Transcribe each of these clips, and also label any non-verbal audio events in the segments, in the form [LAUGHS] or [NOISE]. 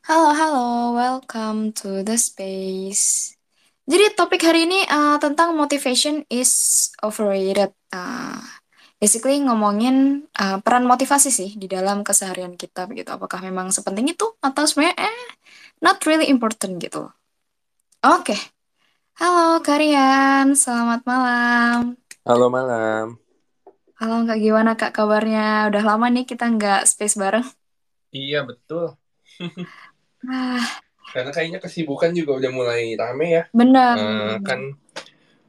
Halo, halo, welcome to the space. Jadi topik hari ini uh, tentang motivation is overrated. Uh, basically ngomongin uh, peran motivasi sih di dalam keseharian kita begitu. Apakah memang sepenting itu atau sebenarnya eh not really important gitu. Oke. Halo Karian, selamat malam. Halo malam. Halo Kak, gimana Kak kabarnya? Udah lama nih kita nggak space bareng. Iya betul. [LAUGHS] Ah, Karena kayaknya kesibukan juga udah mulai rame ya. benar. Eh, kan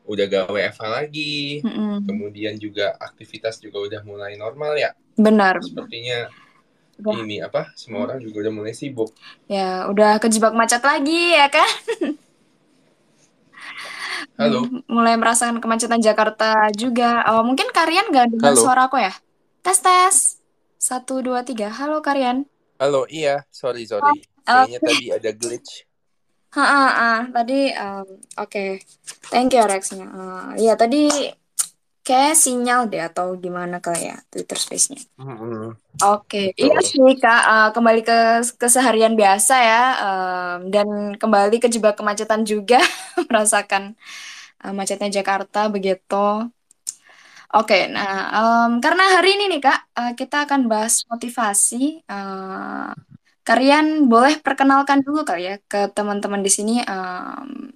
udah gak WFH lagi. Mm-mm. Kemudian juga aktivitas juga udah mulai normal ya. Benar. Sepertinya Udah. ini apa? Semua orang juga udah mulai sibuk. Ya, udah kejebak macet lagi ya kan? Halo. Mulai merasakan kemacetan Jakarta juga. Oh, mungkin Karian nggak dengar Halo. suara aku ya? Tes, tes. Satu, dua, tiga. Halo Karian. Halo, iya. Sorry, sorry. Oh, Kayaknya tadi ada glitch. Ha, ha, ha. Tadi, um, oke. Thank you Rexnya. Uh, ya, tadi kayak sinyal deh atau gimana kali ya Twitter Space-nya. Mm-mm. Oke, Betul. iya sih Kak, Uh, kembali ke keseharian biasa ya, um, dan kembali kejebak kemacetan juga, [LAUGHS] merasakan uh, macetnya Jakarta begitu. Oke, nah um, karena hari ini nih Kak, uh, kita akan bahas motivasi. Uh, Kalian boleh perkenalkan dulu kali ya ke teman-teman di sini, um,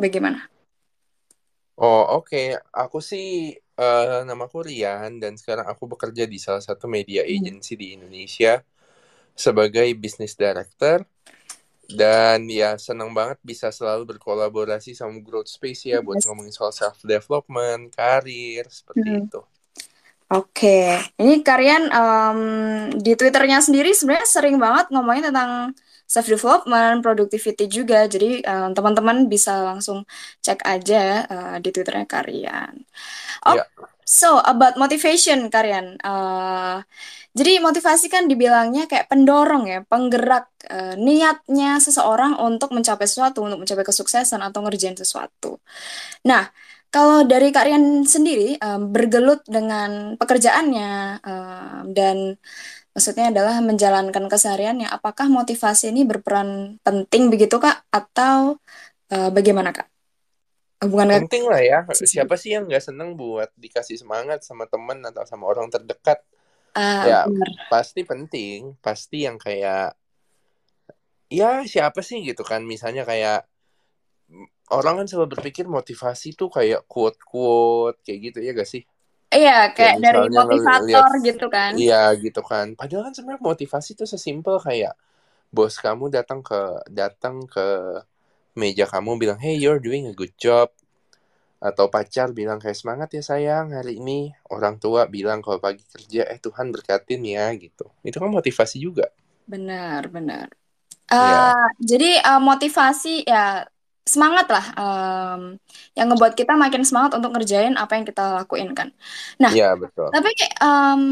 bagaimana? Oh, oke. Aku sih eh namaku Rian dan sekarang aku bekerja di salah satu media Hmm. agency di Indonesia sebagai business director dan ya senang banget bisa selalu berkolaborasi sama Growth Space ya buat Yes. ngomongin soal self development, karir seperti Hmm. itu. Oke, ini kalian em, di Twitternya sendiri sebenarnya sering banget ngomongin tentang self development, productivity juga. Jadi em, teman-teman bisa langsung cek aja eh, di Twitternya kalian. Oh, Ya, so about motivation kalian. Eh, jadi motivasi kan dibilangnya kayak pendorong ya, penggerak eh, niatnya seseorang untuk mencapai sesuatu, untuk mencapai kesuksesan atau ngerjain sesuatu. Nah, kalau dari kalian sendiri em, bergelut dengan pekerjaannya em, dan maksudnya adalah menjalankan kesehariannya, apakah motivasi ini berperan penting begitu Kak atau eh, bagaimana Kak? Hubungan Kak penting lah ya. Siapa sih yang nggak seneng buat dikasih semangat sama temen atau sama orang terdekat? Ah, Ya, benar. pasti penting. Pasti yang kayak ya siapa sih gitu kan misalnya kayak orang kan selalu berpikir motivasi tuh kayak quote-quote kayak gitu ya gak sih? Iya, Kayak kayak dari ngeliat motivator gitu kan. iya gitu kan. Padahal kan sebenarnya motivasi tuh sesimpel kayak bos kamu datang ke datang ke meja kamu bilang, "Hey, you're doing a good job." Atau pacar bilang kayak semangat ya sayang hari ini. Orang tua bilang kalau pagi kerja, eh Tuhan berkatin ya gitu. Itu kan motivasi juga. Benar, benar. Ya, Eh, jadi eh, motivasi ya semangat lah em, yang ngebuat kita makin semangat untuk ngerjain apa yang kita lakuin kan. Nah, ya betul. tapi em,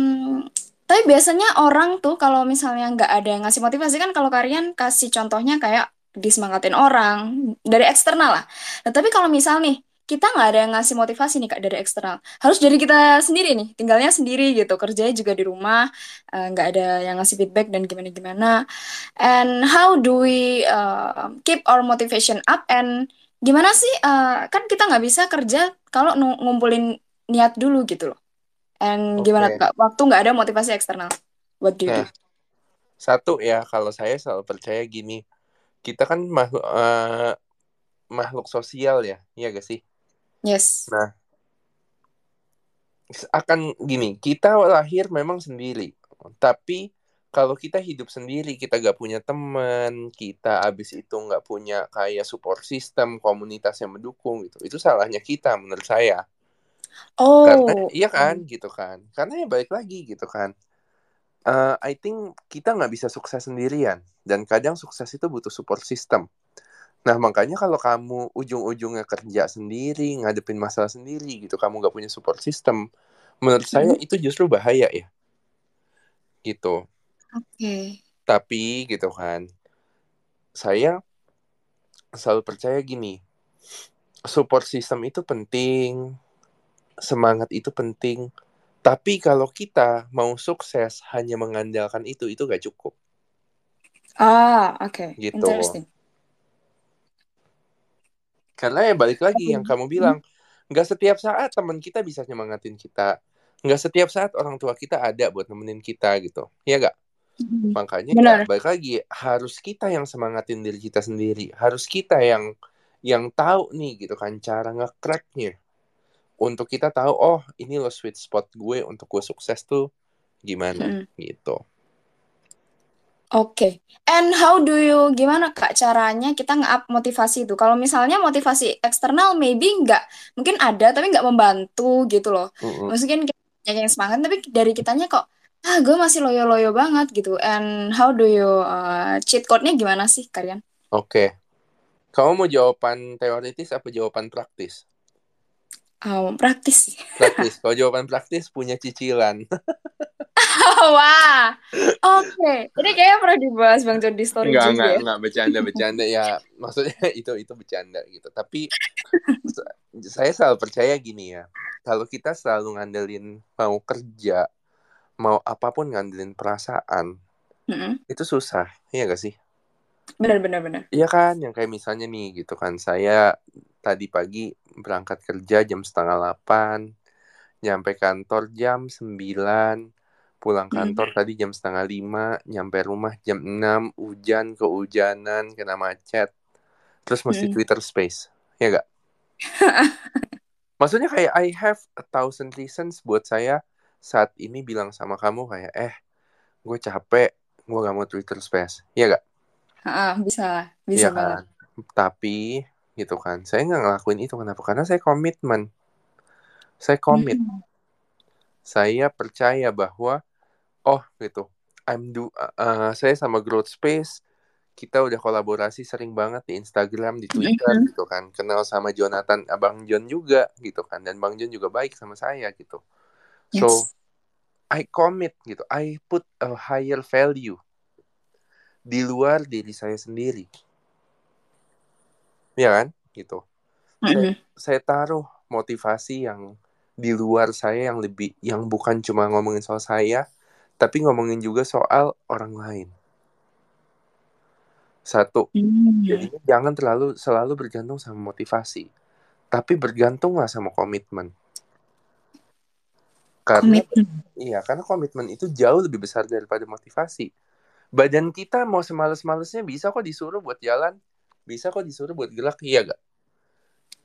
tapi biasanya orang tuh kalau misalnya nggak ada yang ngasih motivasi kan kalau kalian kasih contohnya kayak disemangatin orang dari eksternal lah. Nah, tapi kalau misal nih kita nggak ada yang ngasih motivasi nih kak dari eksternal, harus dari kita sendiri nih, tinggalnya sendiri gitu, kerjanya juga di rumah, eh, nggak ada yang ngasih feedback dan gimana-gimana. And how do we uh, keep our motivation up? And gimana sih? uh, kan kita nggak bisa kerja kalau ngumpulin niat dulu gitu loh. And gimana Oke. tuh, Kak? Waktu nggak ada motivasi eksternal. What do you do? Nah, satu ya kalau saya selalu percaya gini, kita kan makhluk eh, makhluk sosial ya, iya gak sih? Yes. Nah, akan gini, kita lahir memang sendiri, tapi kalau kita hidup sendiri, kita gak punya teman, kita abis itu nggak punya kayak support system, komunitas yang mendukung gitu, itu salahnya kita menurut saya. Karena Oh, iya kan, gitu kan. Karena ya balik lagi gitu kan. Eh, I think kita nggak bisa sukses sendirian, dan kadang sukses itu butuh support system. Nah, makanya kalau kamu ujung-ujungnya kerja sendiri, ngadepin masalah sendiri gitu, kamu nggak punya support system, menurut saya itu justru bahaya ya, gitu. Oke. Tapi gitu kan, saya selalu percaya gini, support system itu penting, semangat itu penting, tapi kalau kita mau sukses hanya mengandalkan itu, itu gak cukup. Ah, oke. gitu. Interesting. Karena ya balik lagi yang kamu bilang, nggak setiap saat teman kita bisa nyemangatin kita, nggak setiap saat orang tua kita ada buat nemenin kita gitu, ya nggak? Hmm. Makanya Benar. ya balik lagi harus kita yang semangatin diri kita sendiri, harus kita yang yang tahu nih gitu kan cara nge-cracknya untuk kita tahu oh ini lo sweet spot gue untuk gue sukses tuh gimana Hmm. gitu. Oke. And how do you, gimana Kak caranya kita nge-up motivasi itu? Kalau misalnya motivasi eksternal maybe nggak, mungkin ada tapi nggak membantu gitu loh. Mm-mm. Maksudnya kita yang semangat tapi dari kitanya kok, ah gue masih loyo-loyo banget gitu. And how do you, uh, cheat code-nya gimana sih kalian? Oke, kamu mau jawaban teoritis apa jawaban praktis? Um, praktis. Praktis. Kalau jawaban praktis punya cicilan. [LAUGHS] [LAUGHS] Wah, oke. Ini kayaknya pernah dibahas Bang John di story Enggak, juga enggak, ya. enggak bercanda, bercanda ya. Maksudnya [LAUGHS] itu itu bercanda gitu. Tapi sa- [LAUGHS] saya selalu percaya gini ya. Kalau kita selalu ngandelin mau kerja, mau apa pun ngandelin perasaan, Mm-mm. itu susah. Iya gak sih? Benar, benar, benar. Iya kan, yang kayak misalnya nih gitu kan. Saya tadi pagi berangkat kerja jam setengah delapan, nyampe kantor jam sembilan, pulang Mm. kantor tadi jam setengah lima, nyampe rumah jam enam, hujan, kehujanan, kena macet, terus mesti Mm. Twitter Space, ya gak? [LAUGHS] Maksudnya kayak I have a thousand reasons buat saya saat ini bilang sama kamu kayak, eh, gue capek, gue gak mau Twitter Space, ya gak? Ah, bisa bisa banget. kan? Tapi gitu kan, saya nggak ngelakuin itu kenapa? Karena saya komitmen, saya komit, Hmm. saya percaya bahwa oh gitu, I'm do, uh, saya sama Growth Space kita udah kolaborasi sering banget di Instagram, di Twitter Mm-mm. gitu kan, kenal sama Jonathan, abang John juga gitu kan, dan bang John juga baik sama saya gitu. So Yes. I commit gitu, I put a higher value di luar diri saya sendiri, ya kan? Gitu. Saya, Mm-mm. saya taruh motivasi yang di luar saya yang lebih yang bukan cuma ngomongin soal saya tapi ngomongin juga soal orang lain. Satu Hmm. jadinya jangan terlalu selalu bergantung sama motivasi. Tapi bergantunglah sama komitmen. Karena Komitmen. iya karena komitmen itu jauh lebih besar daripada motivasi. Badan kita mau semales-malesnya bisa kok disuruh buat jalan bisa kok disuruh buat gerak iya gak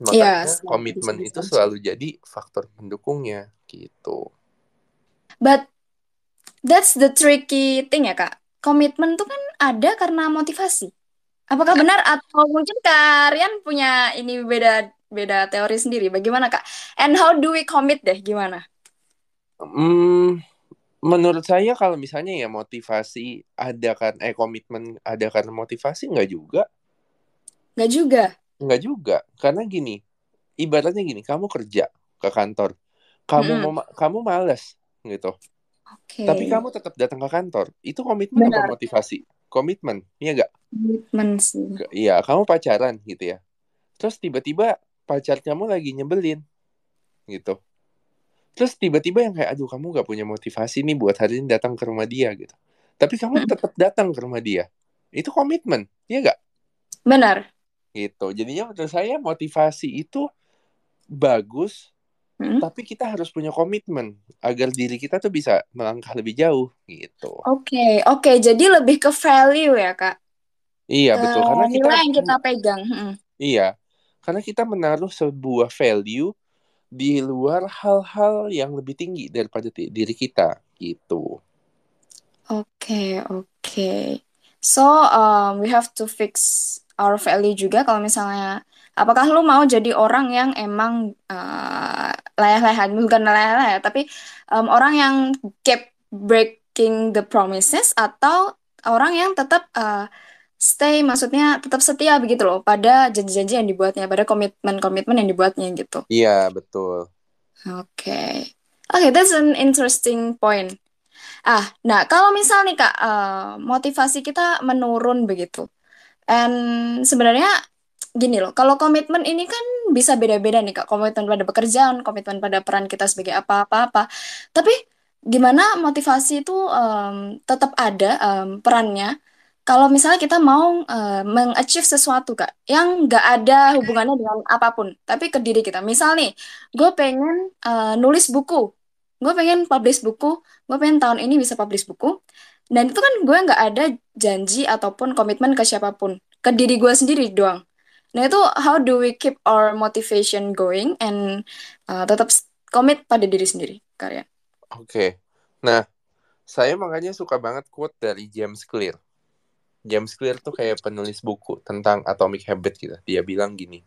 Iya, makanya setuju, komitmen setuju, itu selalu jadi faktor pendukungnya gitu. But that's the tricky thing ya, Kak. Komitmen tuh kan ada karena motivasi. Apakah benar atau mungkin kalian punya ini beda beda teori sendiri? Bagaimana, Kak? And how do we commit deh? Gimana? Hmm, menurut saya kalau misalnya ya motivasi ada kan eh komitmen ada karena motivasi nggak juga Nggak juga. nggak juga karena gini ibaratnya gini kamu kerja ke kantor kamu Mm-mm. mau kamu malas gitu Oke. tapi kamu tetap datang ke kantor. Itu komitmen apa Benar. motivasi? Komitmen iya nggak? Komitmen sih. Iya kamu pacaran gitu ya. Terus tiba-tiba pacar kamu lagi nyebelin gitu. Terus tiba-tiba yang kayak aduh kamu nggak punya motivasi nih buat hari ini datang ke rumah dia gitu. Tapi kamu tetap datang ke rumah dia. Itu komitmen iya nggak? Benar. gitu. Jadinya menurut saya motivasi itu bagus Mm. tapi kita harus punya komitmen agar diri kita tuh bisa melangkah lebih jauh gitu Oke, oke. Jadi lebih ke value ya, Kak. iya betul Eh, karena kita nilai yang kita pegang. Mm. iya karena kita menaruh sebuah value di luar hal-hal yang lebih tinggi daripada diri kita gitu Oke, oke. So, um, we have to fix our value juga kalau misalnya apakah lu mau jadi orang yang emang uh, leleh-lehan, bukan leleh-leleh, tapi um, orang yang keep breaking the promises atau orang yang tetap uh, stay, maksudnya tetap setia begitu loh pada janji-janji yang dibuatnya, pada komitmen-komitmen yang dibuatnya gitu. iya betul Oke. Oke, that's an interesting point. Ah, nah kalau misal nih Kak, eh, motivasi kita menurun begitu. And sebenarnya gini loh, kalau komitmen ini kan bisa beda-beda nih Kak. Komitmen pada pekerjaan, komitmen pada peran kita sebagai apa-apa-apa. Tapi gimana motivasi itu em, tetap ada em, perannya? Kalau misalnya kita mau uh, mengachieve sesuatu kak yang nggak ada hubungannya dengan apa pun tapi ke diri kita. Misal nih gue pengen uh, nulis buku. Gue pengen publish buku. Gue pengen tahun ini bisa publish buku. Dan itu kan gue nggak ada janji ataupun komitmen ke siapa pun. Ke diri gue sendiri doang nah itu how do we keep our motivation going and uh, tetap komit pada diri sendiri karya oke okay. nah saya makanya suka banget quote dari James Clear James Clear tuh kayak penulis buku tentang atomic habit gitu. Dia bilang gini,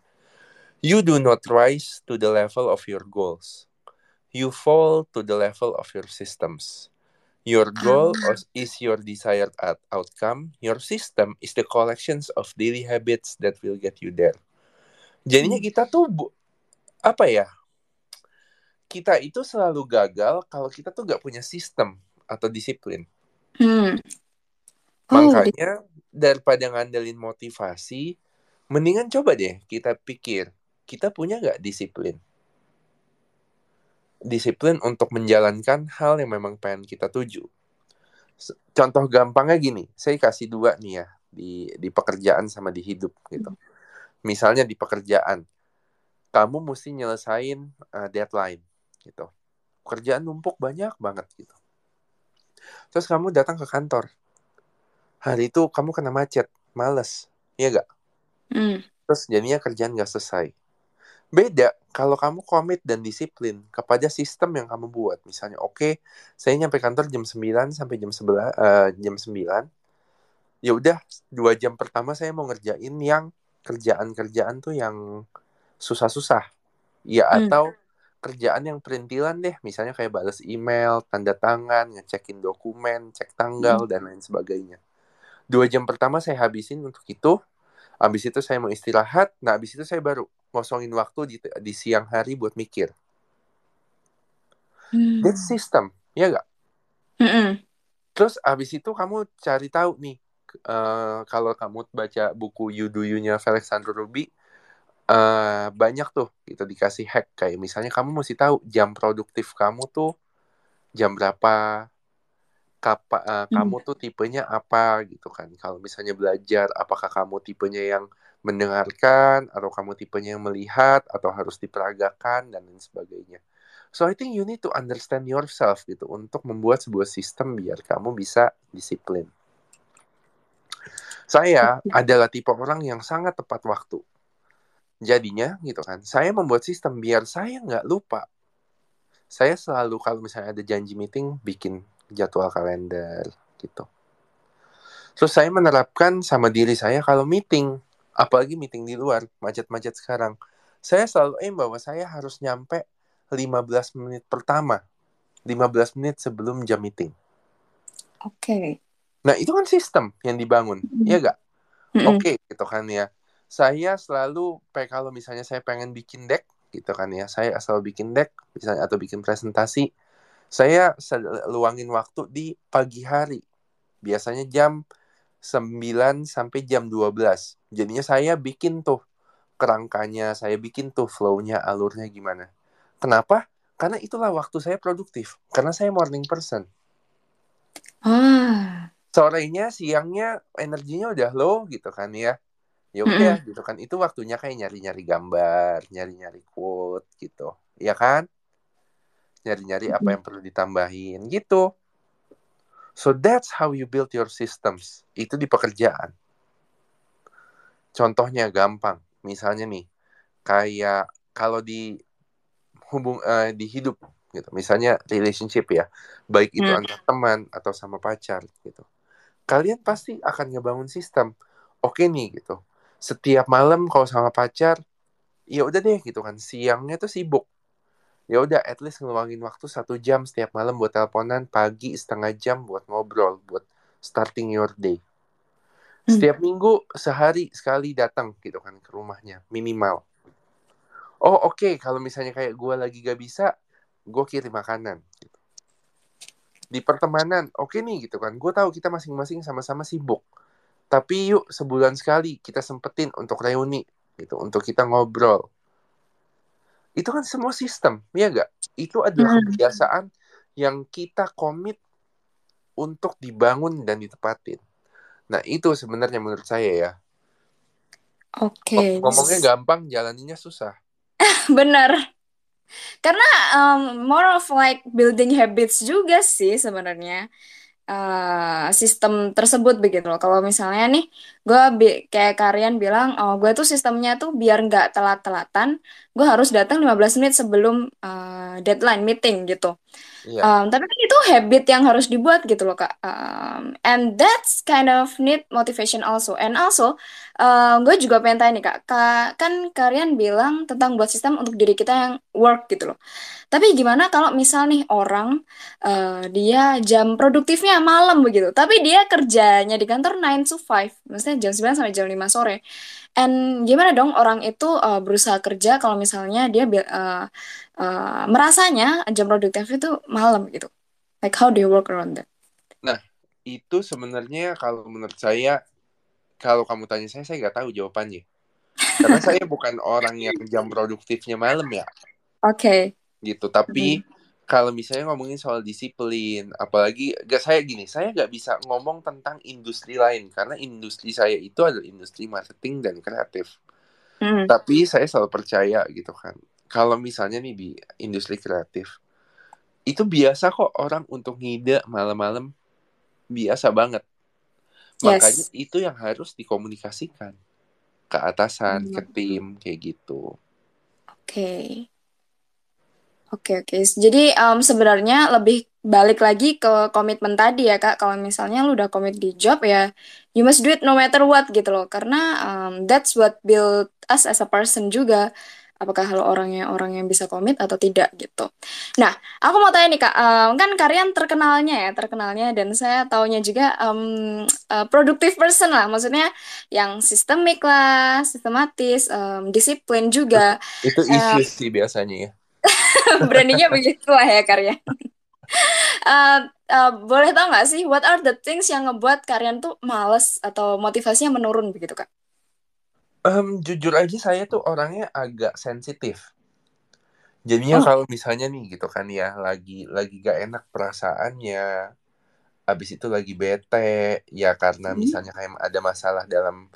You do not rise to the level of your goals. You fall to the level of your systems. Your goal um. is your desired outcome. Your system is the collections of daily habits that will get you there. Jadinya hmm. kita tuh apa ya? Kita itu selalu gagal kalau kita tuh gak punya sistem atau disiplin. Hmm. Oh, Makanya daripada ngandelin motivasi, mendingan coba deh kita pikir, kita punya nggak disiplin? Disiplin untuk menjalankan hal yang memang pengen kita tuju. Contoh gampangnya gini, saya kasih dua nih ya di di pekerjaan sama di hidup gitu. Misalnya di pekerjaan, kamu mesti nyelesain uh, deadline gitu. Pekerjaan numpuk banyak banget gitu. Terus kamu datang ke kantor, hari itu kamu kena macet, males, iya gak? Mm. Terus jadinya kerjaan gak selesai. Beda kalau kamu komit dan disiplin kepada sistem yang kamu buat. Misalnya, oke, okay, saya nyampe kantor jam 9 sampai jam 11, uh, jam 9. Ya udah, dua jam pertama saya mau ngerjain yang kerjaan-kerjaan tuh yang susah-susah. Ya mm. atau kerjaan yang perintilan deh, misalnya kayak balas email, tanda tangan, ngecekin dokumen, cek tanggal, mm. dan lain sebagainya dua jam pertama saya habisin untuk itu habis itu saya mau istirahat nah habis itu saya baru ngosongin waktu di, di siang hari buat mikir hmm. that's system ya gak mm -mm. terus habis itu kamu cari tahu nih uh, kalau kamu baca buku You Do You-nya Alexander Ruby uh, banyak tuh gitu dikasih hack kayak misalnya kamu mesti tahu jam produktif kamu tuh jam berapa kapa, uh, hmm. kamu tuh tipenya apa gitu kan. Kalau misalnya belajar, apakah kamu tipenya yang mendengarkan atau kamu tipenya yang melihat atau harus diperagakan dan lain sebagainya. So I think you need to understand yourself gitu untuk membuat sebuah sistem biar kamu bisa disiplin. Saya [LAUGHS] adalah tipe orang yang sangat tepat waktu. Jadinya gitu kan, saya membuat sistem biar saya nggak lupa. Saya selalu kalau misalnya ada janji meeting bikin jadwal kalender gitu. Terus saya menerapkan sama diri saya kalau meeting, apalagi meeting di luar, macet-macet sekarang, saya selalu aim bahwa saya harus nyampe 15 menit pertama, 15 menit sebelum jam meeting. Oke. Okay. Nah, itu kan sistem yang dibangun, mm. ya gak? Mm -hmm. Oke, okay, gitu kan ya. Saya selalu, kalau misalnya saya pengen bikin deck, gitu kan ya, saya asal bikin deck, misalnya atau bikin presentasi, saya luangin waktu di pagi hari. Biasanya jam 9 sampai jam 12. Jadinya saya bikin tuh kerangkanya, saya bikin tuh flow-nya, alurnya gimana. Kenapa? Karena itulah waktu saya produktif. Karena saya morning person. Ah. Sorenya, siangnya energinya udah low gitu kan ya. Ya udah mm -hmm. gitu kan. Itu waktunya kayak nyari-nyari gambar, nyari-nyari quote gitu. Ya kan? nyari-nyari apa yang perlu ditambahin gitu. So that's how you build your systems. Itu di pekerjaan. Contohnya gampang. Misalnya nih, kayak kalau di hubung uh, di hidup gitu. Misalnya relationship ya, baik itu hmm. antar teman atau sama pacar gitu. Kalian pasti akan ngebangun sistem. Oke nih gitu. Setiap malam kalau sama pacar, ya udah deh gitu kan. Siangnya tuh sibuk ya udah at least ngeluangin waktu satu jam setiap malam buat teleponan pagi setengah jam buat ngobrol buat starting your day hmm. setiap minggu sehari sekali datang gitu kan ke rumahnya minimal oh oke okay. kalau misalnya kayak gue lagi gak bisa gue kirim makanan gitu. di pertemanan oke okay nih gitu kan gue tahu kita masing-masing sama-sama sibuk tapi yuk sebulan sekali kita sempetin untuk reuni gitu untuk kita ngobrol itu kan semua sistem, ya enggak? Itu adalah hmm. kebiasaan yang kita komit untuk dibangun dan ditepatin. Nah, itu sebenarnya menurut saya ya. Oke, Ngomongnya gampang, jalaninya susah. [LAUGHS] benar. Karena um, more of like building habits juga sih sebenarnya. uh, sistem tersebut begitu loh. Kalau misalnya nih, gue kayak kalian bilang, oh gue tuh sistemnya tuh biar nggak telat-telatan, gue harus datang 15 menit sebelum uh, deadline meeting gitu. Iya. Um, tapi kan itu habit yang harus dibuat gitu loh kak. Um, and that's kind of need motivation also. And also, um, gue juga pengen tanya nih kak, kak, kan kalian bilang tentang buat sistem untuk diri kita yang work gitu loh. Tapi gimana kalau misal nih orang uh, dia jam produktifnya malam begitu, tapi dia kerjanya di kantor 9 to 5, maksudnya jam 9 sampai jam 5 sore. And gimana dong orang itu uh, berusaha kerja kalau misalnya dia uh, uh, merasanya jam produktif itu malam gitu. Like how do you work around that? Nah, itu sebenarnya kalau menurut saya kalau kamu tanya saya saya nggak tahu jawabannya. Karena saya bukan orang yang jam produktifnya malam ya. Oke. [LAUGHS] Okay. Gitu, tapi mm -hmm kalau misalnya ngomongin soal disiplin, apalagi gak saya gini, saya nggak bisa ngomong tentang industri lain karena industri saya itu adalah industri marketing dan kreatif. Mm. Tapi saya selalu percaya gitu kan, kalau misalnya nih di industri kreatif, itu biasa kok orang untuk ngide malam-malam biasa banget. Yes. Makanya itu yang harus dikomunikasikan ke atasan, mm. ke tim kayak gitu. Oke. Okay. Oke oke. Jadi um, sebenarnya lebih balik lagi ke komitmen tadi ya kak. Kalau misalnya lu udah komit di job ya, you must do it no matter what gitu loh. Karena um, that's what build us as a person juga. Apakah kalau orangnya orang yang bisa komit atau tidak gitu. Nah, aku mau tanya nih kak, um, kan kalian terkenalnya ya, terkenalnya dan saya taunya juga um, uh, productive person lah. Maksudnya yang sistemik lah, sistematis, um, disiplin juga. Itu isu uh, sih biasanya ya [LAUGHS] Beraninya begitu lah ya karya. uh, [LAUGHS] uh, boleh tau gak sih what are the things yang ngebuat kalian tuh males atau motivasinya menurun begitu kak? Um, jujur aja saya tuh orangnya agak sensitif. Jadinya oh. kalau misalnya nih gitu kan ya lagi lagi gak enak perasaannya, abis itu lagi bete ya karena hmm. misalnya kayak ada masalah dalam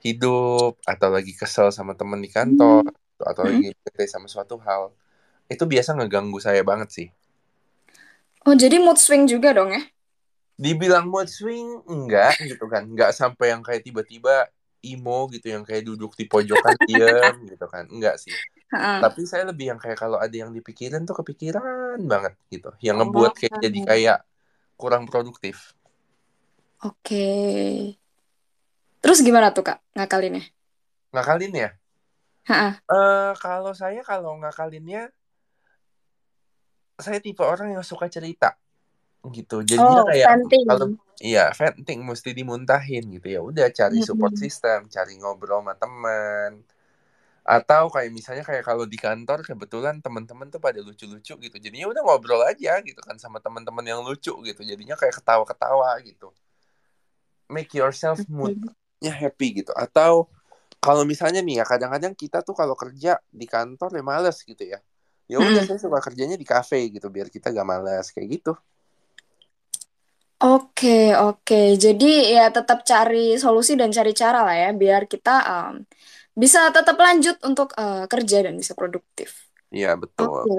hidup atau lagi kesel sama temen di kantor hmm. atau hmm. lagi bete sama suatu hal itu biasa ngeganggu saya banget sih. Oh, jadi mood swing juga dong ya? Dibilang mood swing enggak gitu kan. Enggak sampai yang kayak tiba-tiba emo gitu yang kayak duduk di pojokan [LAUGHS] diam gitu kan. Enggak sih. Uh. Tapi saya lebih yang kayak kalau ada yang dipikirin tuh kepikiran banget gitu. Yang oh, ngebuat kayak jadi kayak kurang produktif. Oke. Okay. Terus gimana tuh Kak ngakalinnya? Ngakalin ya? Uh, kalau saya kalau ngakalinnya saya tipe orang yang suka cerita gitu. Jadi oh, kayak kalau iya venting mesti dimuntahin gitu. Ya udah cari support mm -hmm. system cari ngobrol sama teman. Atau kayak misalnya kayak kalau di kantor kebetulan teman-teman tuh pada lucu-lucu gitu. Jadinya udah ngobrol aja gitu kan sama teman-teman yang lucu gitu. Jadinya kayak ketawa-ketawa gitu. Make yourself moodnya happy gitu. Atau kalau misalnya nih ya kadang-kadang kita tuh kalau kerja di kantor ya males gitu ya ya udah hmm. saya suka kerjanya di kafe gitu biar kita gak malas kayak gitu Oke, oke. Jadi ya tetap cari solusi dan cari cara lah ya biar kita um, bisa tetap lanjut untuk uh, kerja dan bisa produktif. Iya, betul. Oke.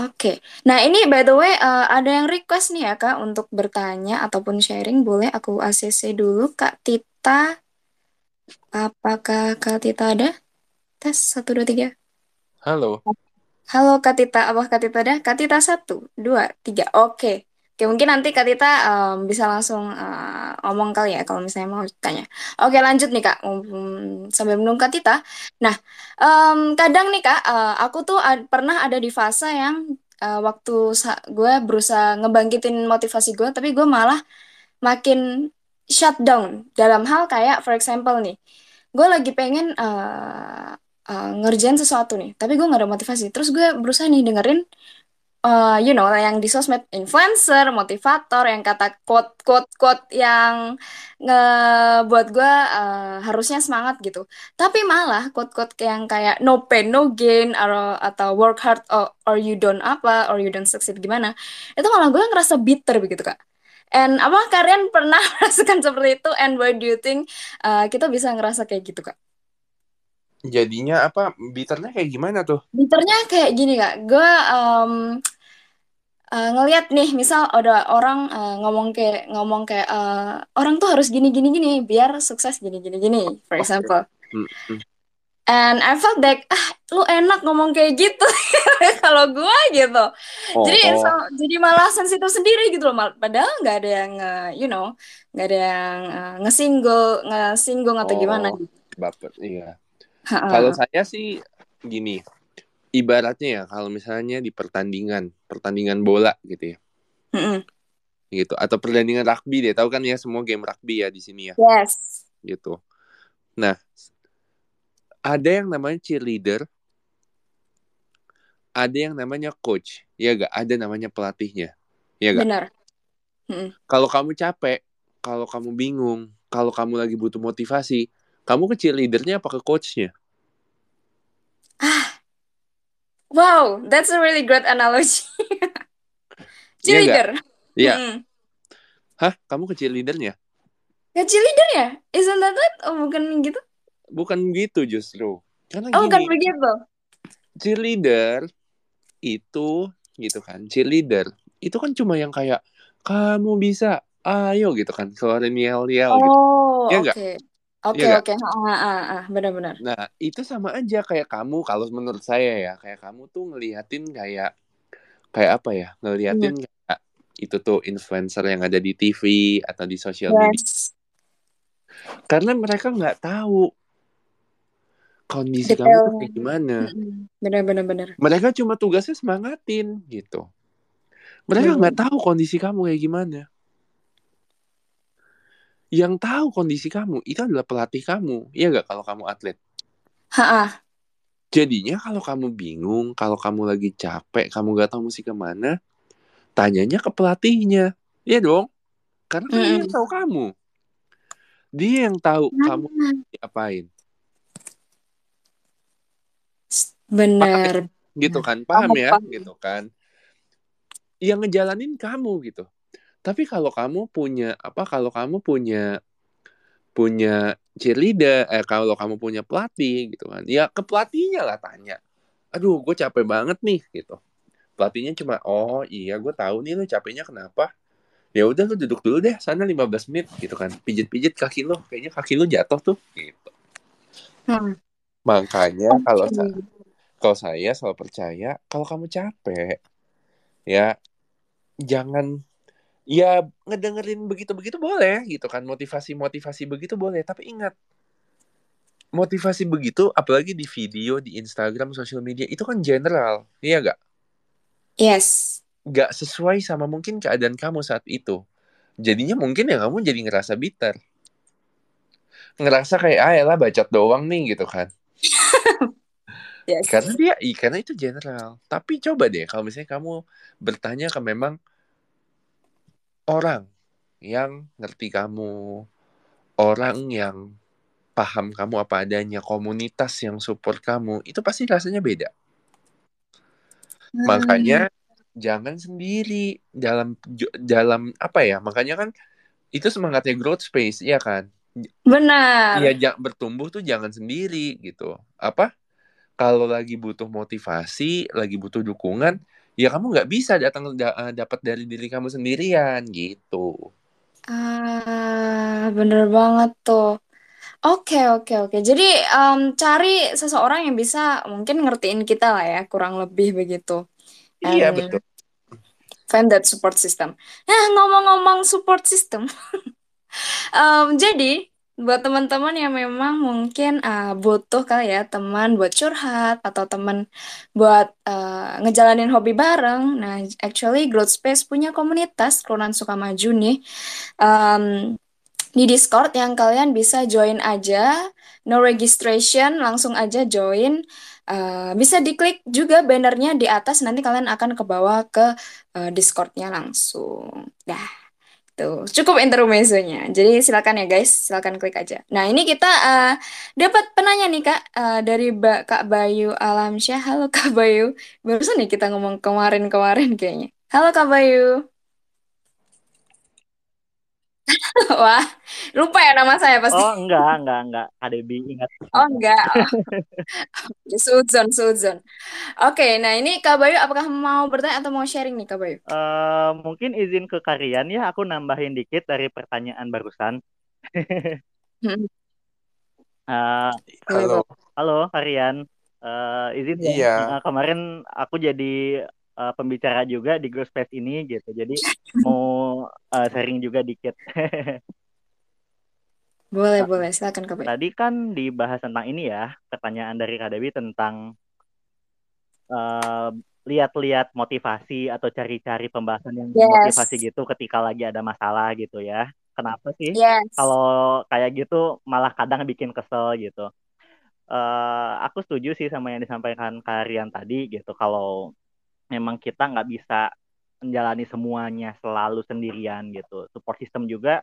Oke. Nah, ini by the way uh, ada yang request nih ya Kak untuk bertanya ataupun sharing. Boleh aku ACC dulu Kak Tita. Apakah Kak Tita ada? Tes satu dua tiga. Halo. Halo Katita, apa Katita dah? Katita satu, dua, tiga. Oke. Oke, mungkin nanti Katita bisa langsung uh, ngomong kali ya kalau misalnya mau tanya. Oke, lanjut nih Kak. Um, sambil menunggu Katita. Nah, um, kadang nih Kak, uh, aku tuh ad pernah ada di fase yang uh, waktu gue berusaha ngebangkitin motivasi gue, tapi gue malah makin shutdown dalam hal kayak, for example nih, gue lagi pengen uh, uh, ngerjain sesuatu nih, tapi gue gak ada motivasi. Terus gue berusaha nih dengerin, uh, you know, yang di sosmed influencer, motivator, yang kata quote quote quote yang ngebuat gue uh, harusnya semangat gitu. Tapi malah quote quote yang kayak no pain no gain atau atau work hard or, or you don't apa or you don't succeed gimana, itu malah gue ngerasa bitter begitu kak. And apa kalian pernah [LAUGHS] merasakan seperti itu? And why do you think uh, kita bisa ngerasa kayak gitu kak? Jadinya apa? Bitternya kayak gimana tuh? Bitternya kayak gini kak. Gue um, uh, ngelihat nih, misal ada orang uh, ngomong kayak ngomong kayak uh, orang tuh harus gini gini gini biar sukses gini gini gini, for example. Hmm, hmm. And I felt like ah lu enak ngomong kayak gitu [LAUGHS] kalau gue gitu. Jadi Oh, so- jadi malah sensitif sendiri gitu loh. Padahal nggak ada yang uh, you know nggak ada yang uh, ngesinggol ngesinggung atau gimana oh, gitu. baper. Iya. Kalau saya sih gini, ibaratnya ya kalau misalnya di pertandingan, pertandingan bola gitu ya, Mm-mm. gitu atau pertandingan rugby deh, tahu kan ya semua game rugby ya di sini ya, Yes. gitu. Nah, ada yang namanya cheerleader, ada yang namanya coach, ya gak? Ada namanya pelatihnya, ya gak? Benar. Kalau kamu capek, kalau kamu bingung, kalau kamu lagi butuh motivasi, kamu ke cheerleadernya apa ke coachnya? Wow, that's a really great analogy. [LAUGHS] Iya? Cheerleader. Iya. Mm. Hah? Kamu ke cheerleadernya? Ya cheerleader ya? Isn't that it? Oh, bukan gitu? Bukan gitu justru. Karena Oh, bukan gini, begitu. cheerleader itu gitu kan cheerleader itu kan cuma yang kayak kamu bisa ayo gitu kan keluarin yel-yel gitu Oh, ya oke. nggak Oke, ya nggak oke. Ah, ah, ah, ah. Benar-benar. nah itu sama aja kayak kamu kalau menurut saya ya kayak kamu tuh ngeliatin kayak kayak apa ya Hmm. ngeliatin kayak itu tuh influencer yang ada di TV atau di sosial media Yes. karena mereka nggak tahu kondisi kamu tuh Detailnya. kayak gimana. Benar-benar benar. mereka cuma tugasnya semangatin gitu mereka Hmm. nggak tahu kondisi kamu kayak gimana yang tahu kondisi kamu itu adalah pelatih kamu. Iya nggak kalau kamu atlet? Ha-ah. jadinya kalau kamu bingung kalau kamu lagi capek kamu nggak tahu mesti ke mana tanyanya ke pelatihnya. Iya dong? Karena kan dia yang tahu kamu. Dia yang tahu kamu Nah, diapain paham ya? benar. gitu kan? Paham, ya? paham. gitu kan? Yang ngejalanin kamu gitu tapi kalau kamu punya apa kalau kamu punya punya cheerleader eh kalau kamu punya pelatih gitu kan ya ke pelatihnya lah tanya aduh gue capek banget nih gitu pelatihnya cuma oh iya gue tahu nih lu capeknya kenapa ya udah lu duduk dulu deh sana 15 menit gitu kan pijit-pijit kaki lu kayaknya kaki lu jatuh tuh gitu Hmm. makanya kalau Oke. sa- kalau saya selalu percaya kalau kamu capek ya jangan ya ngedengerin begitu-begitu boleh gitu kan. Motivasi-motivasi begitu boleh. Tapi ingat motivasi begitu apalagi di video di Instagram sosial media itu kan general. Iya gak Yes. gak sesuai sama mungkin keadaan kamu saat itu. Jadinya mungkin ya kamu jadi ngerasa bitter. Ngerasa kayak ah elah bacot doang nih gitu kan. [LAUGHS] Yes. karena dia karena itu general. Tapi coba deh kalau misalnya kamu bertanya ke memang orang yang ngerti kamu orang yang paham kamu apa adanya komunitas yang support kamu itu pasti rasanya beda Hmm. makanya jangan sendiri dalam dalam apa ya makanya kan itu semangatnya growth space ya kan Benar. Iya bertumbuh tuh jangan sendiri gitu apa kalau lagi butuh motivasi lagi butuh dukungan ya kamu nggak bisa datang da- dapat dari diri kamu sendirian gitu Ah, bener banget tuh. Oke, oke, oke. Jadi em, cari seseorang yang bisa mungkin ngertiin kita lah ya, kurang lebih begitu. iya And betul find that support system. Nah, ngomong-ngomong support system, [LAUGHS] em, jadi buat teman-teman yang memang mungkin ah, butuh kali ya teman buat curhat atau teman buat eh, ngejalanin hobi bareng. Nah, actually Growth Space punya komunitas Kelurahan Sukamaju nih. Em, di Discord yang kalian bisa join aja, no registration, langsung aja join. Eh, bisa diklik juga bannernya di atas, nanti kalian akan ke bawah ke eh, Discordnya langsung. Dah, tuh cukup intermezzonya. Jadi silakan ya guys, silakan klik aja. Nah ini kita eh, dapat penanya nih kak eh, dari Ba- Kak Bayu Alamsyah. Halo Kak Bayu, barusan nih kita ngomong kemarin-kemarin kayaknya. Halo Kak Bayu. [LAUGHS] Wah, lupa ya nama saya pasti. Oh, enggak, enggak, enggak. KDB ingat. Oh enggak, oh, Suzon, Suzon. Oke, nah ini Kak Bayu, apakah mau bertanya atau mau sharing nih Kak Bayu? Eh, mungkin izin ke Karian ya, aku nambahin dikit dari pertanyaan barusan. Hmm, boleh, [LAUGHS] Halo. halo Karian, Eh, izin ya. Iya. Eh, kemarin aku jadi eh, pembicara juga di Girl Space ini gitu, jadi mau eh, sharing juga dikit. [LAUGHS] Boleh, boleh. Silakan Kak. Tadi kan dibahas tentang ini ya, pertanyaan dari Kak Dewi tentang eh, lihat-lihat motivasi atau cari-cari pembahasan yang motivasi Yes, gitu ketika lagi ada masalah gitu ya. Kenapa sih? yes. Kalau kayak gitu malah kadang bikin kesel gitu. Eh, aku setuju sih sama yang disampaikan Karian tadi gitu. Kalau memang kita nggak bisa menjalani semuanya selalu sendirian gitu. Support system juga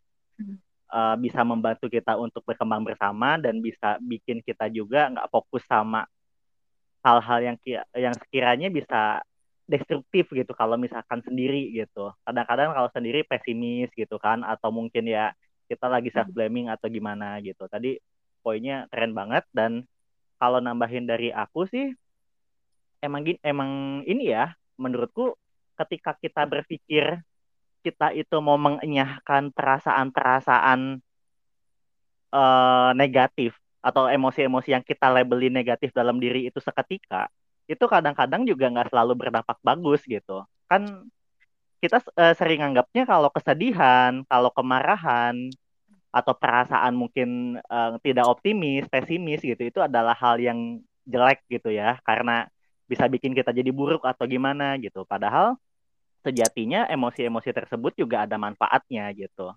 uh, bisa membantu kita untuk berkembang bersama dan bisa bikin kita juga nggak fokus sama hal-hal yang yang sekiranya bisa destruktif gitu kalau misalkan sendiri gitu. Kadang-kadang kalau sendiri pesimis gitu kan atau mungkin ya kita lagi self blaming atau gimana gitu. Tadi poinnya keren banget dan kalau nambahin dari aku sih emang gini, emang ini ya menurutku ketika kita berpikir kita itu mau mengenyahkan perasaan-perasaan uh, negatif atau emosi-emosi yang kita labeli negatif dalam diri itu seketika, itu kadang-kadang juga nggak selalu berdampak bagus gitu. Kan kita uh, sering anggapnya kalau kesedihan, kalau kemarahan, atau perasaan mungkin uh, tidak optimis, pesimis gitu, itu adalah hal yang jelek gitu ya, karena bisa bikin kita jadi buruk atau gimana gitu. Padahal sejatinya emosi-emosi tersebut juga ada manfaatnya gitu.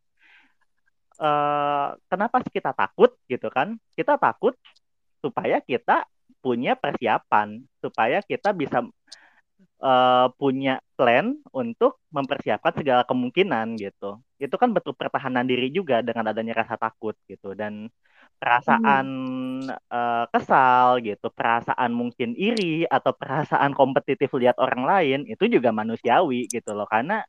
Uh, kenapa sih kita takut gitu kan? Kita takut supaya kita punya persiapan, supaya kita bisa uh, punya plan untuk mempersiapkan segala kemungkinan gitu. Itu kan betul pertahanan diri juga dengan adanya rasa takut gitu dan perasaan hmm. uh, kesal gitu, perasaan mungkin iri atau perasaan kompetitif lihat orang lain itu juga manusiawi gitu loh karena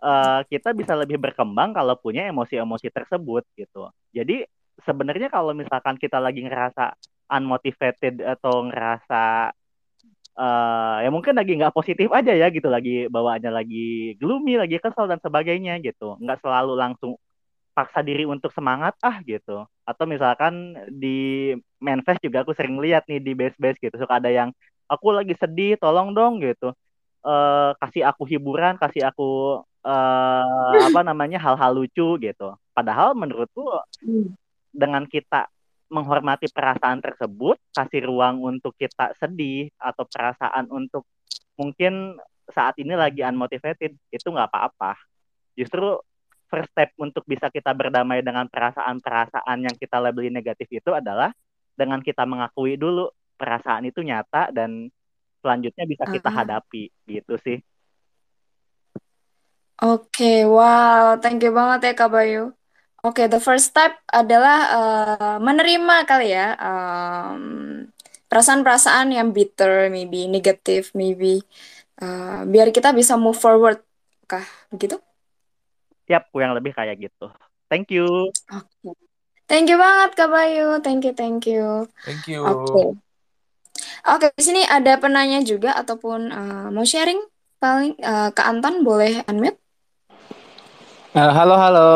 uh, kita bisa lebih berkembang kalau punya emosi-emosi tersebut gitu. Jadi sebenarnya kalau misalkan kita lagi ngerasa unmotivated atau ngerasa uh, ya mungkin lagi nggak positif aja ya gitu, lagi bawaannya lagi gloomy, lagi kesal dan sebagainya gitu, nggak selalu langsung paksa diri untuk semangat ah gitu atau misalkan di manifest juga aku sering lihat nih di base base gitu. Suka ada yang aku lagi sedih tolong dong gitu. Uh, kasih aku hiburan kasih aku uh, apa namanya hal-hal lucu gitu. Padahal menurutku dengan kita menghormati perasaan tersebut kasih ruang untuk kita sedih atau perasaan untuk mungkin saat ini lagi unmotivated itu nggak apa-apa. Justru first step untuk bisa kita berdamai dengan perasaan-perasaan yang kita labeli negatif itu adalah dengan kita mengakui dulu perasaan itu nyata dan selanjutnya bisa kita uh-huh. hadapi gitu sih. Oke, okay, wow, thank you banget ya Kak Bayu. Oke, okay, the first step adalah uh, menerima kali ya um, perasaan-perasaan yang bitter, maybe negatif, maybe uh, biar kita bisa move forward, kah begitu? Yap, yang lebih kayak gitu. Thank you. Oke. Okay. Thank you banget Kak Bayu. Thank you, thank you. Thank you. Oke. Okay. Oke, okay, di sini ada penanya juga ataupun uh, mau sharing paling uh, Kak Anton boleh unmute? Uh, halo halo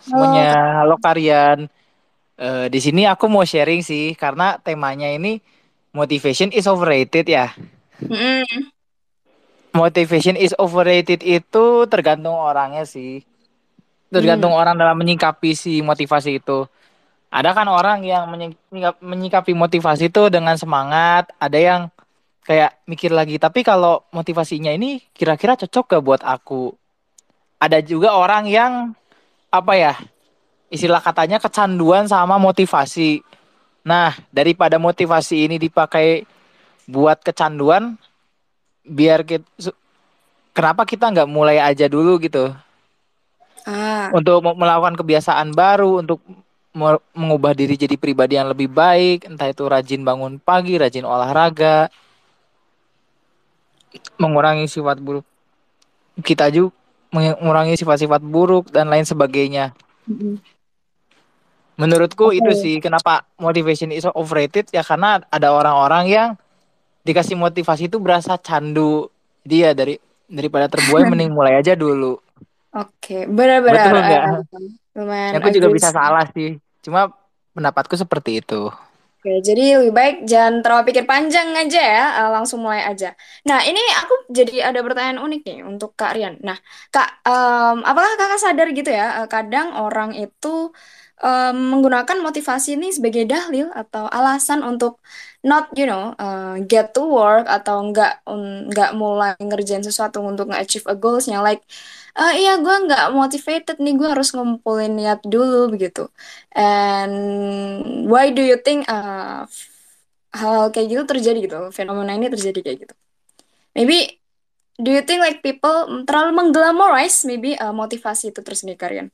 semuanya. Halo, halo Karian. Uh, di sini aku mau sharing sih karena temanya ini motivation is overrated ya. Mm motivation is overrated itu tergantung orangnya sih. Tergantung hmm. orang dalam menyikapi si motivasi itu. Ada kan orang yang menyikapi motivasi itu dengan semangat, ada yang kayak mikir lagi, tapi kalau motivasinya ini kira-kira cocok gak buat aku? Ada juga orang yang apa ya? Istilah katanya kecanduan sama motivasi. Nah, daripada motivasi ini dipakai buat kecanduan, biar kita kenapa kita nggak mulai aja dulu gitu ah. untuk melakukan kebiasaan baru untuk mengubah diri jadi pribadi yang lebih baik entah itu rajin bangun pagi rajin olahraga mengurangi sifat buruk kita juga mengurangi sifat-sifat buruk dan lain sebagainya. Menurutku Oke. itu sih kenapa motivation is overrated ya karena ada orang-orang yang dikasih motivasi itu berasa candu. Dia dari daripada terbuai mending mulai aja dulu. Oke, benar-benar Betul nggak? eh, lumayan Aku juga bisa salah sih. Cuma pendapatku seperti itu. Oke, jadi lebih baik jangan terlalu pikir panjang aja ya, eh, langsung mulai aja. Nah, ini aku jadi ada pertanyaan unik nih untuk Kak Rian. Nah, Kak, em, apakah Kakak sadar gitu ya, eh, kadang orang itu em, menggunakan motivasi ini sebagai dalil atau alasan untuk not, you know, eh, get to work atau nggak um, nggak mulai ngerjain sesuatu untuk nge-achieve a goalsnya. Like, eh, iya gue nggak motivated nih, gue harus ngumpulin niat dulu begitu. And why do you think uh, hal kayak gitu terjadi gitu, fenomena ini terjadi kayak gitu? Maybe do you think like people terlalu mengglamorize maybe uh, motivasi itu tersendiri Karian?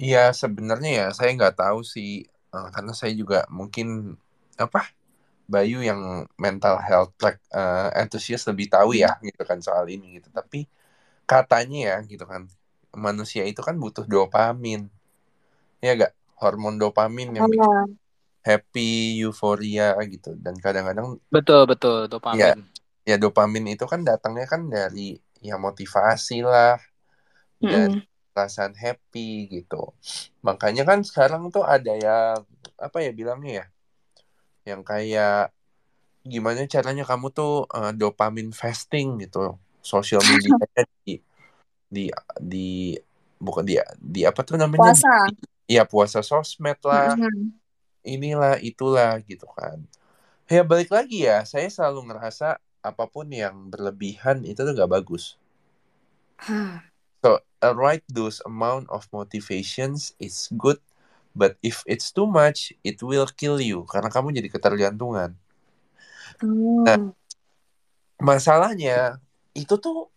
Iya sebenarnya ya saya nggak tahu sih Eh, karena saya juga mungkin apa Bayu yang mental health like eh, enthusiast lebih tahu ya gitu kan soal ini gitu. Tapi katanya ya gitu kan manusia itu kan butuh dopamin. Ya gak? Hormon dopamin yang bikin Oh, happy, euforia gitu. Dan kadang-kadang Betul, betul, ya dopamin. ya dopamin itu kan datangnya kan dari ya motivasi lah, dari mm-mm. Perasaan happy gitu. Makanya kan sekarang tuh ada yang apa ya bilangnya ya, yang kayak gimana caranya kamu tuh eh, dopamin fasting gitu, sosial media [LAUGHS] di di di bukan dia di apa tuh namanya Puasa. di, ya puasa sosmed lah, Mm-mm. inilah itulah gitu kan. Ya balik lagi ya, saya selalu ngerasa apa pun yang berlebihan itu tuh gak bagus. A right dose amount of motivations is good, but if it's too much, it will kill you karena kamu jadi ketergantungan. Nah, Oh. masalahnya itu tuh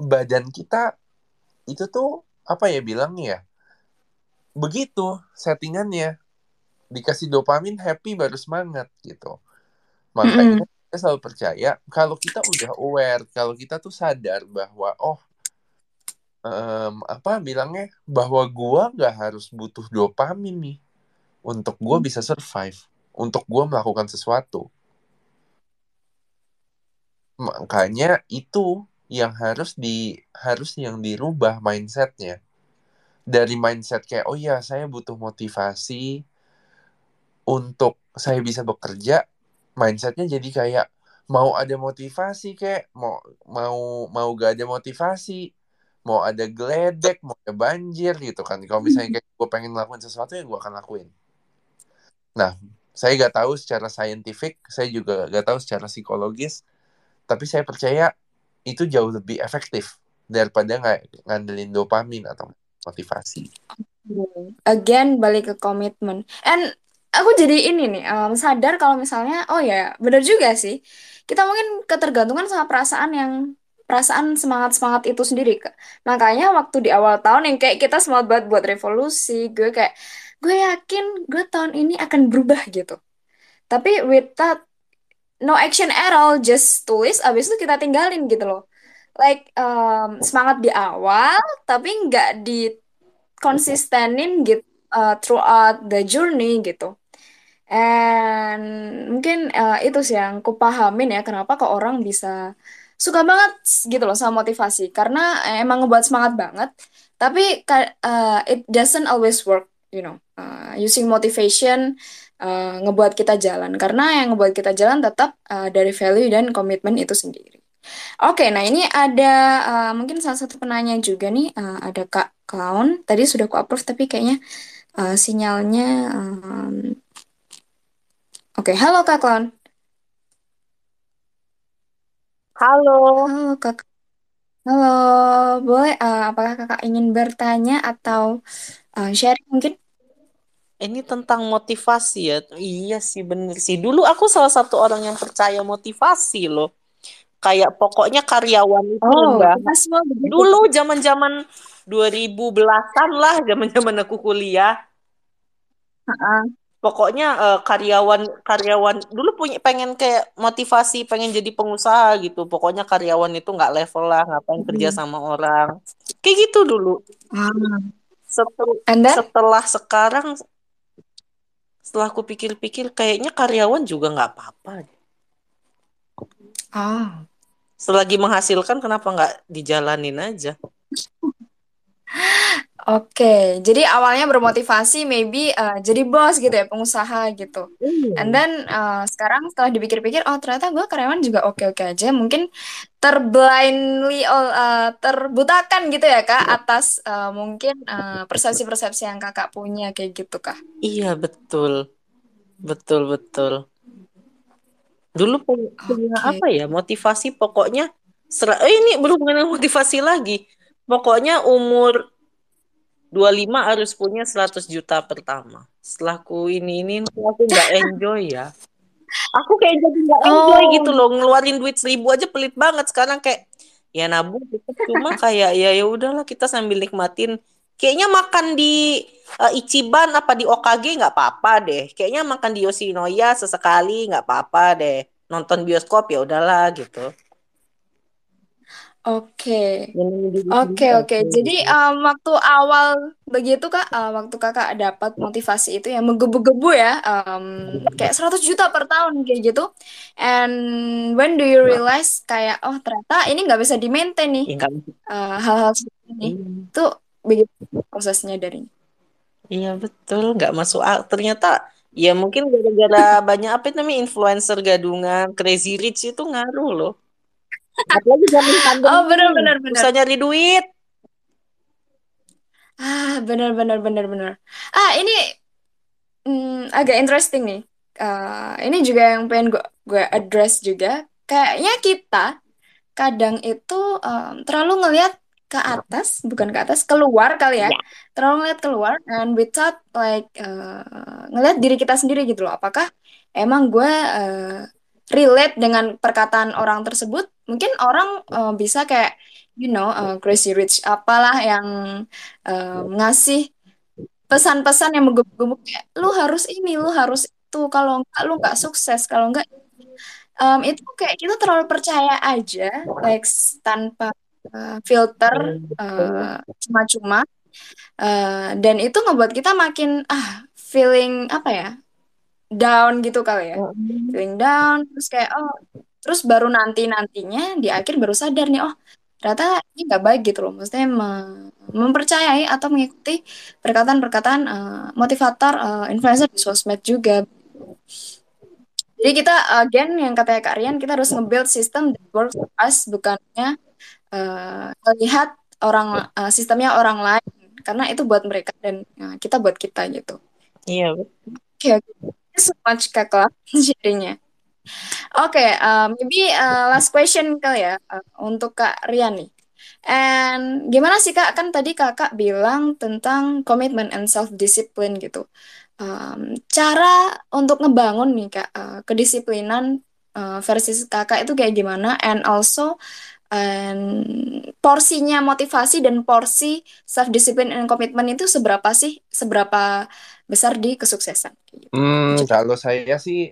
badan kita itu tuh apa ya bilangnya ya? Begitu settingannya dikasih dopamin happy baru semangat gitu. Makanya Mm-mm. saya selalu percaya kalau kita udah aware, kalau kita tuh sadar bahwa oh em, apa bilangnya bahwa gua nggak harus butuh dopamin nih untuk gua bisa survive, untuk gua melakukan sesuatu. Makanya itu yang harus di harus yang dirubah mindsetnya dari mindset kayak oh ya saya butuh motivasi untuk saya bisa bekerja mindsetnya jadi kayak mau ada motivasi kayak mau mau mau gak ada motivasi mau ada geledek mau ada banjir gitu kan. Kalau misalnya kayak gue pengen ngelakuin sesuatu yang gue akan lakuin. Nah saya gak tahu secara saintifik saya juga gak tahu secara psikologis tapi saya percaya itu jauh lebih efektif daripada nggak ngandelin dopamin atau motivasi. Again balik ke komitmen. And aku jadi ini nih um, sadar kalau misalnya oh ya benar juga sih. Kita mungkin ketergantungan sama perasaan yang perasaan semangat semangat itu sendiri. Makanya waktu di awal tahun yang kayak kita semangat banget buat revolusi, gue kayak gue yakin gue tahun ini akan berubah gitu. Tapi with that no action at all, just tulis, abis itu kita tinggalin gitu loh. Like um, semangat di awal, tapi nggak di konsistenin gitu uh, throughout the journey gitu. And mungkin uh, itu sih yang kupahamin ya kenapa kok orang bisa suka banget gitu loh sama motivasi. Karena emang ngebuat semangat banget. Tapi uh, it doesn't always work you know. Uh, using motivation uh, ngebuat kita jalan. Karena yang ngebuat kita jalan tetap uh, dari value dan komitmen itu sendiri. Oke, nah ini ada uh, mungkin salah satu penanya juga nih. Uh, ada Kak Clown. Tadi sudah ku approve tapi kayaknya uh, sinyalnya um, Oke, halo Kak Clown. Halo, Halo Kak. Halo, boleh uh, apakah Kakak ingin bertanya atau uh, sharing mungkin? ini tentang motivasi ya. Iya sih bener sih. Dulu aku salah satu orang yang percaya motivasi loh. Kayak pokoknya karyawan itu Oh, rendah. kita semua begitu. Dulu zaman-zaman 2000 belasan lah, zaman-zaman aku kuliah. Heeh. Pokoknya eh, karyawan karyawan dulu punya pengen kayak motivasi pengen jadi pengusaha gitu. Pokoknya karyawan itu nggak level lah, ngapain kerja Mm-mm. sama orang. Kayak gitu dulu. Ah. Setel- setelah sekarang, setelah aku pikir-pikir, kayaknya karyawan juga nggak apa-apa. Ah. Selagi menghasilkan, kenapa nggak dijalanin aja? [LAUGHS] Oke, jadi awalnya bermotivasi maybe uh, jadi bos gitu ya, pengusaha gitu. And then uh, sekarang setelah dipikir-pikir, oh ternyata gue karyawan juga oke-oke aja. Mungkin terblindly, uh, terbutakan gitu ya kak atas uh, mungkin uh, persepsi-persepsi yang kakak punya kayak gitu kak. Iya betul, betul betul. Dulu punya Oke. apa ya motivasi pokoknya. Eh, ini berhubungan dengan motivasi lagi. Pokoknya umur 25 harus punya 100 juta pertama. Setelah ku ini ini aku nggak enjoy ya. Aku kayak jadi nggak enjoy Oh. gitu loh ngeluarin duit seribu aja pelit banget sekarang kayak ya nabung gitu. cuma kayak ya ya udahlah kita sambil nikmatin kayaknya makan di eh, Ichiban apa di OKG nggak apa-apa deh kayaknya makan di Yoshinoya sesekali nggak apa-apa deh nonton bioskop ya udahlah gitu Oke. Oke, sendiri oke. Jadi um, waktu awal begitu Kak, uh, waktu Kakak dapat motivasi itu yang menggebu-gebu ya, um, kayak 100 juta per tahun kayak gitu. And when do you realize kayak oh ternyata ini nggak bisa di-maintain nih Ya, nggak- uh, hal-hal seperti ini. iya. Itu begitu prosesnya dari. Iya betul, nggak masuk akal. Ternyata ya mungkin gara-gara banyak apa itu namanya influencer gadungan, crazy rich itu ngaruh loh. Apalagi zaman [LAUGHS] pandemi, Oh, benar benar benar. susah nyari duit. Ah, benar benar benar benar. Ah, ini hmm, agak interesting nih. Uh, ini juga yang pengen gue gue address juga. Kayaknya kita kadang itu um, terlalu ngelihat ke atas, bukan ke atas, keluar kali ya. Ya. Terlalu ngelihat keluar and without like uh, ngelihat diri kita sendiri gitu loh. Apakah emang gue uh, relate dengan perkataan orang tersebut? Mungkin orang uh, bisa kayak you know uh, crazy rich apalah yang um, ngasih pesan-pesan yang menggebu-gebu kayak lu harus ini, lu harus itu. Kalau enggak lu nggak sukses, kalau enggak um, itu kayak kita terlalu percaya aja like tanpa uh, filter uh, cuma-cuma Uh, dan itu ngebuat kita makin ah feeling apa ya down gitu kali ya Mm-mm. feeling down terus kayak oh terus baru nanti nantinya di akhir baru sadar nih oh ternyata ini nggak baik gitu loh maksudnya me- mempercayai atau mengikuti perkataan-perkataan uh, motivator uh, influencer di sosmed juga jadi kita again yang katanya Kak Rian kita harus nge-build system that works for us bukannya uh, melihat orang uh, sistemnya orang lain karena itu buat mereka dan uh, kita buat kita gitu. Iya. Oke. Thank you so much Kak Kla [LAUGHS] sharingnya. Oke, uh, maybe uh, last question kali ya uh, untuk Kak Rian nih. And gimana sih Kak? Kan tadi Kakak bilang tentang commitment and self-discipline gitu. Um, cara untuk ngebangun nih Kak, uh, kedisiplinan uh, versi Kakak itu kayak gimana? And also and porsinya motivasi dan porsi self-discipline and commitment itu seberapa sih? Seberapa besar di kesuksesan? Gitu. Hmm, Lanjut. kalau saya sih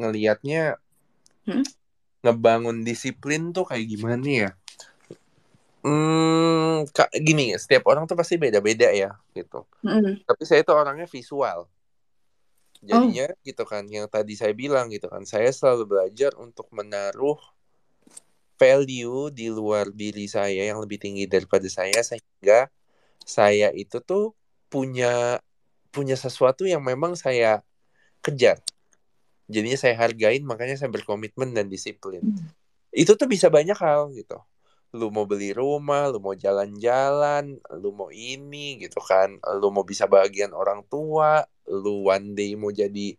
ngelihatnya Hmm? ngebangun disiplin tuh kayak gimana ya? Hmm, kak, gini, setiap orang tuh pasti beda-beda ya, gitu. Mm-mm. Tapi saya tuh orangnya visual. Oh, Jadinya gitu kan, yang tadi saya bilang gitu kan, saya selalu belajar untuk menaruh value di luar diri saya yang lebih tinggi daripada saya sehingga saya itu tuh punya punya sesuatu yang memang saya kejar. Jadinya saya hargain, makanya saya berkomitmen dan disiplin. Hmm. Itu tuh bisa banyak hal gitu. Lu mau beli rumah, lu mau jalan-jalan, lu mau ini gitu kan. Lu mau bisa bagian orang tua, lu one day mau jadi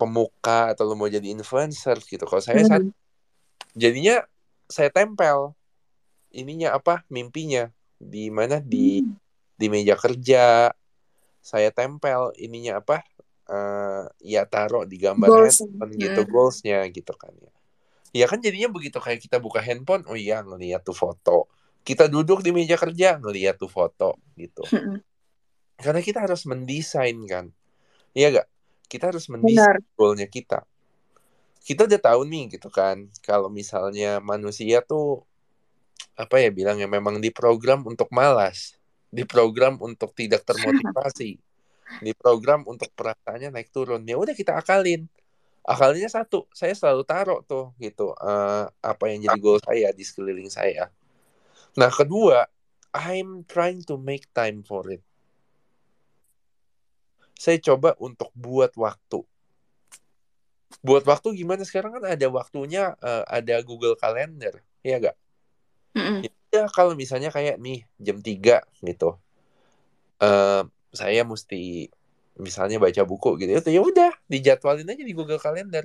pemuka atau lu mau jadi influencer gitu. Kalau saya saat Mm. Jadinya saya tempel. Ininya apa? Mimpinya. Di mana? Di Hmm. di meja kerja. Saya tempel. Ininya apa? Eh ya taruh di gambar Goals. handphone gitu Mm. goalsnya gitu kan ya. Ya kan jadinya begitu kayak kita buka handphone oh iya ngeliat tuh foto. Kita duduk di meja kerja ngeliat tuh foto gitu. Mm-mm. karena kita harus mendesain kan. Iya gak kita harus mendesain Benar. goalnya kita kita udah tahu nih gitu kan kalau misalnya manusia tuh apa ya bilangnya memang diprogram untuk malas, diprogram untuk tidak termotivasi, [LAUGHS] diprogram untuk perasaannya naik turun. Ya udah kita akalin. Akalnya satu, saya selalu taruh tuh gitu uh, apa yang jadi goal saya di sekeliling saya. Nah kedua, I'm trying to make time for it. Saya coba untuk buat waktu. Buat waktu gimana sekarang kan ada waktunya, uh, ada Google Calendar, ya gak? Mm-mm. Ya kalau misalnya kayak nih jam 3 gitu. Uh, saya mesti misalnya baca buku gitu ya udah dijadwalin aja di Google Calendar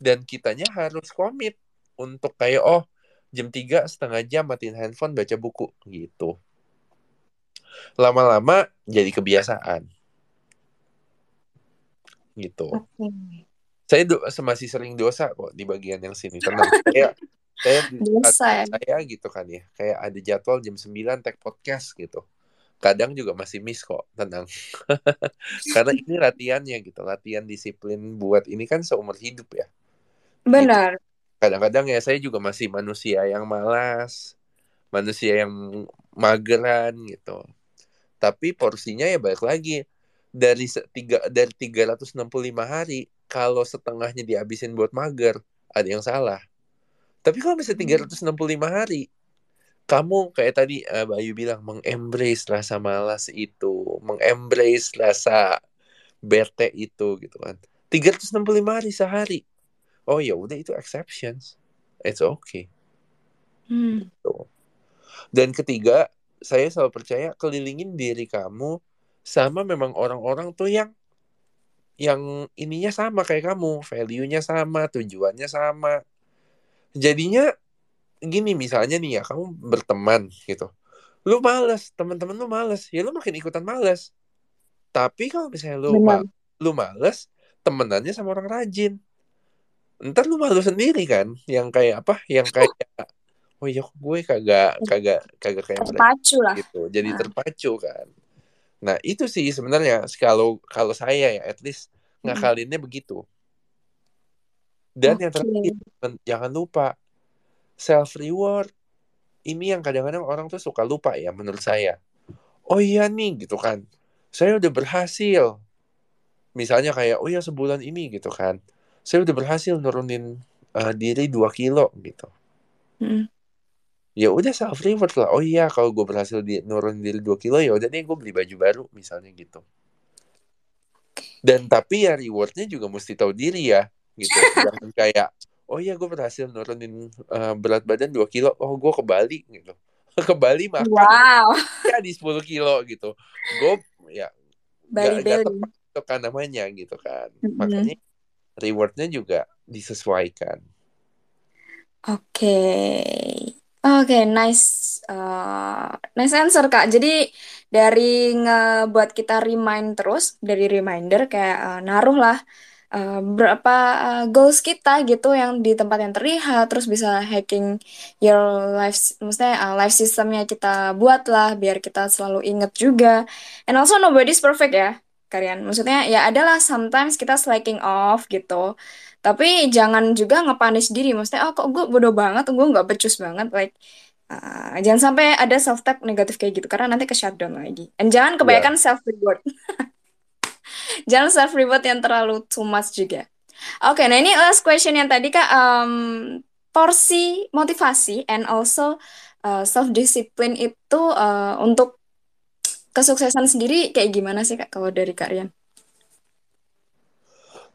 dan kitanya harus komit untuk kayak oh jam 3 setengah jam matiin handphone baca buku gitu lama-lama jadi kebiasaan gitu Oke. Saya do masih sering dosa kok di bagian yang sini tenang saya saya Dosa ya. saya gitu kan ya. Kayak ada jadwal jam 9 tag podcast gitu. Kadang juga masih miss kok tenang. [LAUGHS] Karena ini latihannya gitu latihan disiplin buat ini kan seumur hidup ya. Benar. kadang-kadang ya saya juga masih manusia yang malas manusia yang mageran gitu. Tapi porsinya ya balik lagi. Dari tiga dari 365 hari kalau setengahnya dihabisin buat mager ada yang salah tapi kalau misalnya 365 hari kamu kayak tadi uh, Bayu bilang mengembrace rasa malas itu, mengembrace rasa bete itu gitu kan. 365 hari sehari. Oh ya udah itu exceptions. It's okay. Hmm. Tuh. Dan ketiga, saya selalu percaya kelilingin diri kamu sama memang orang-orang tuh yang yang ininya sama kayak kamu, value-nya sama, tujuannya sama. Jadinya gini misalnya nih ya kamu berteman gitu lu males teman-teman lu males ya lu makin ikutan males tapi kalau misalnya lu Benar. ma lu males temenannya sama orang rajin ntar lu malu sendiri kan yang kayak apa yang kayak oh iya gue kagak kagak kagak kayak Terpacu lah. gitu jadi Nah. terpacu kan nah itu sih sebenarnya kalau kalau saya ya at least Hmm. ngakalinnya begitu. Dan yang Oke. terakhir jangan- lupa self reward ini yang kadang-kadang orang tuh suka lupa ya menurut saya. Oh iya nih gitu kan. Saya udah berhasil. Misalnya kayak oh ya sebulan ini gitu kan. Saya udah berhasil nurunin uh, diri 2 kilo gitu. Mm. Ya udah self reward lah. Oh iya kalau gue berhasil di, nurunin diri 2 kilo ya udah nih gue beli baju baru misalnya gitu. Dan tapi ya rewardnya juga mesti tahu diri ya gitu. Jangan [LAUGHS] kayak oh iya gue berhasil nurunin uh, berat badan 2 kilo oh gue ke Bali gitu. [LAUGHS] Ke Bali makan Wow. [LAUGHS] ya di 10 kilo gitu. Gue ya Bali gak, gak itu kan namanya gitu kan. Mm-mm. makanya rewardnya juga disesuaikan. Oke. Oke, nice. uh, nice answer, Kak. Jadi dari ngebuat kita remind terus, dari reminder kayak uh, naruh lah uh, berapa uh, goals kita gitu yang di tempat yang terlihat, terus bisa hacking your life, maksudnya uh, life systemnya kita buat lah biar kita selalu inget juga. And also nobody's perfect ya, kalian. Maksudnya ya adalah sometimes kita slacking off gitu. Tapi jangan juga nge-punish diri. Maksudnya, oh kok gue bodoh banget, gue nggak becus banget. Like, uh, jangan sampai ada self-talk negatif kayak gitu. Karena nanti ke shutdown lagi. And jangan kebanyakan self-reward. [LAUGHS] jangan self-reward yang terlalu too much juga. Oke, nah ini last question yang tadi Kak. um, porsi motivasi and also uh, self-discipline itu uh, untuk kesuksesan sendiri kayak gimana sih Kak kalau dari Kak Rian?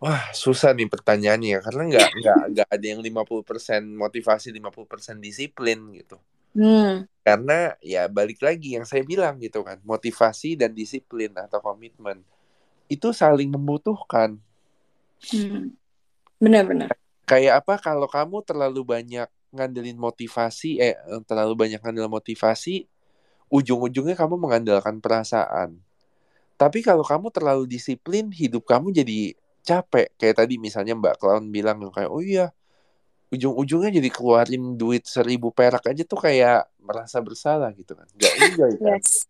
Wah, susah nih pertanyaannya karena nggak nggak nggak ada yang 50% motivasi 50% disiplin gitu. Hmm. Karena ya balik lagi yang saya bilang gitu kan, motivasi dan disiplin atau komitmen itu saling membutuhkan. Hmm. Benar-benar. Kayak apa kalau kamu terlalu banyak ngandelin motivasi eh terlalu banyak ngandelin motivasi, ujung-ujungnya kamu mengandalkan perasaan. Tapi kalau kamu terlalu disiplin, hidup kamu jadi capek. Kayak tadi misalnya Mbak Clown bilang kayak, oh iya, ujung-ujungnya jadi keluarin duit seribu perak aja tuh kayak merasa bersalah gitu kan. Gak enjoy kan. Yes.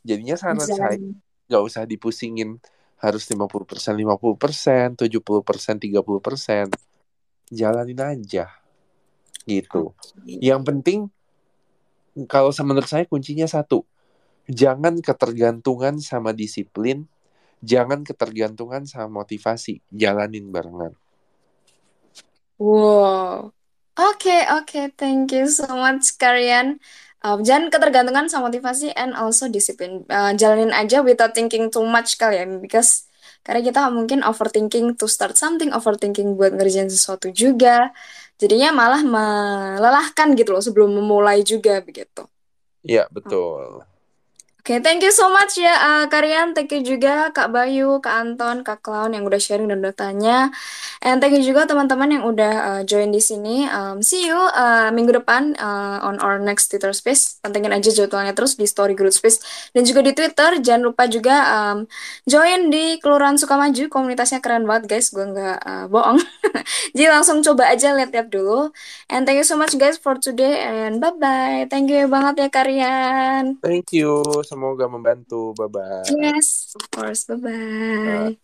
Jadinya sangat saya gak usah dipusingin harus 50%, 50%, 70%, 30%. Jalanin aja. Gitu. Yang penting kalau menurut saya kuncinya satu. Jangan ketergantungan sama disiplin, jangan ketergantungan sama motivasi. Jalanin barengan. Wow. Oke, oke. Thank you so much, Karian. Um, jangan ketergantungan sama motivasi and also disiplin. Uh, jalanin aja without thinking too much kali ya. Because karena kita mungkin overthinking to start something, overthinking buat ngerjain sesuatu juga. Jadinya malah melelahkan gitu loh sebelum memulai juga begitu. Iya, betul. Oke, thank you so much ya uh, Karian, thank you juga Kak Bayu, Kak Anton, Kak Clown yang udah sharing dan udah. And thank you juga teman-teman yang udah uh, join di sini. Um, see you uh, minggu depan uh, on our next Twitter Space. Pantengin aja jadwalnya terus di Story Group Space dan juga di Twitter. Jangan lupa juga um, join di Kelurahan Sukamaju, komunitasnya keren banget guys, gue nggak uh, bohong. [LAUGHS] Jadi langsung coba aja lihat-lihat dulu. And thank you so much guys for today and bye-bye. Thank you banget ya Karian. Thank you. Semoga membantu. Bye-bye. Yes, of course. Bye bye.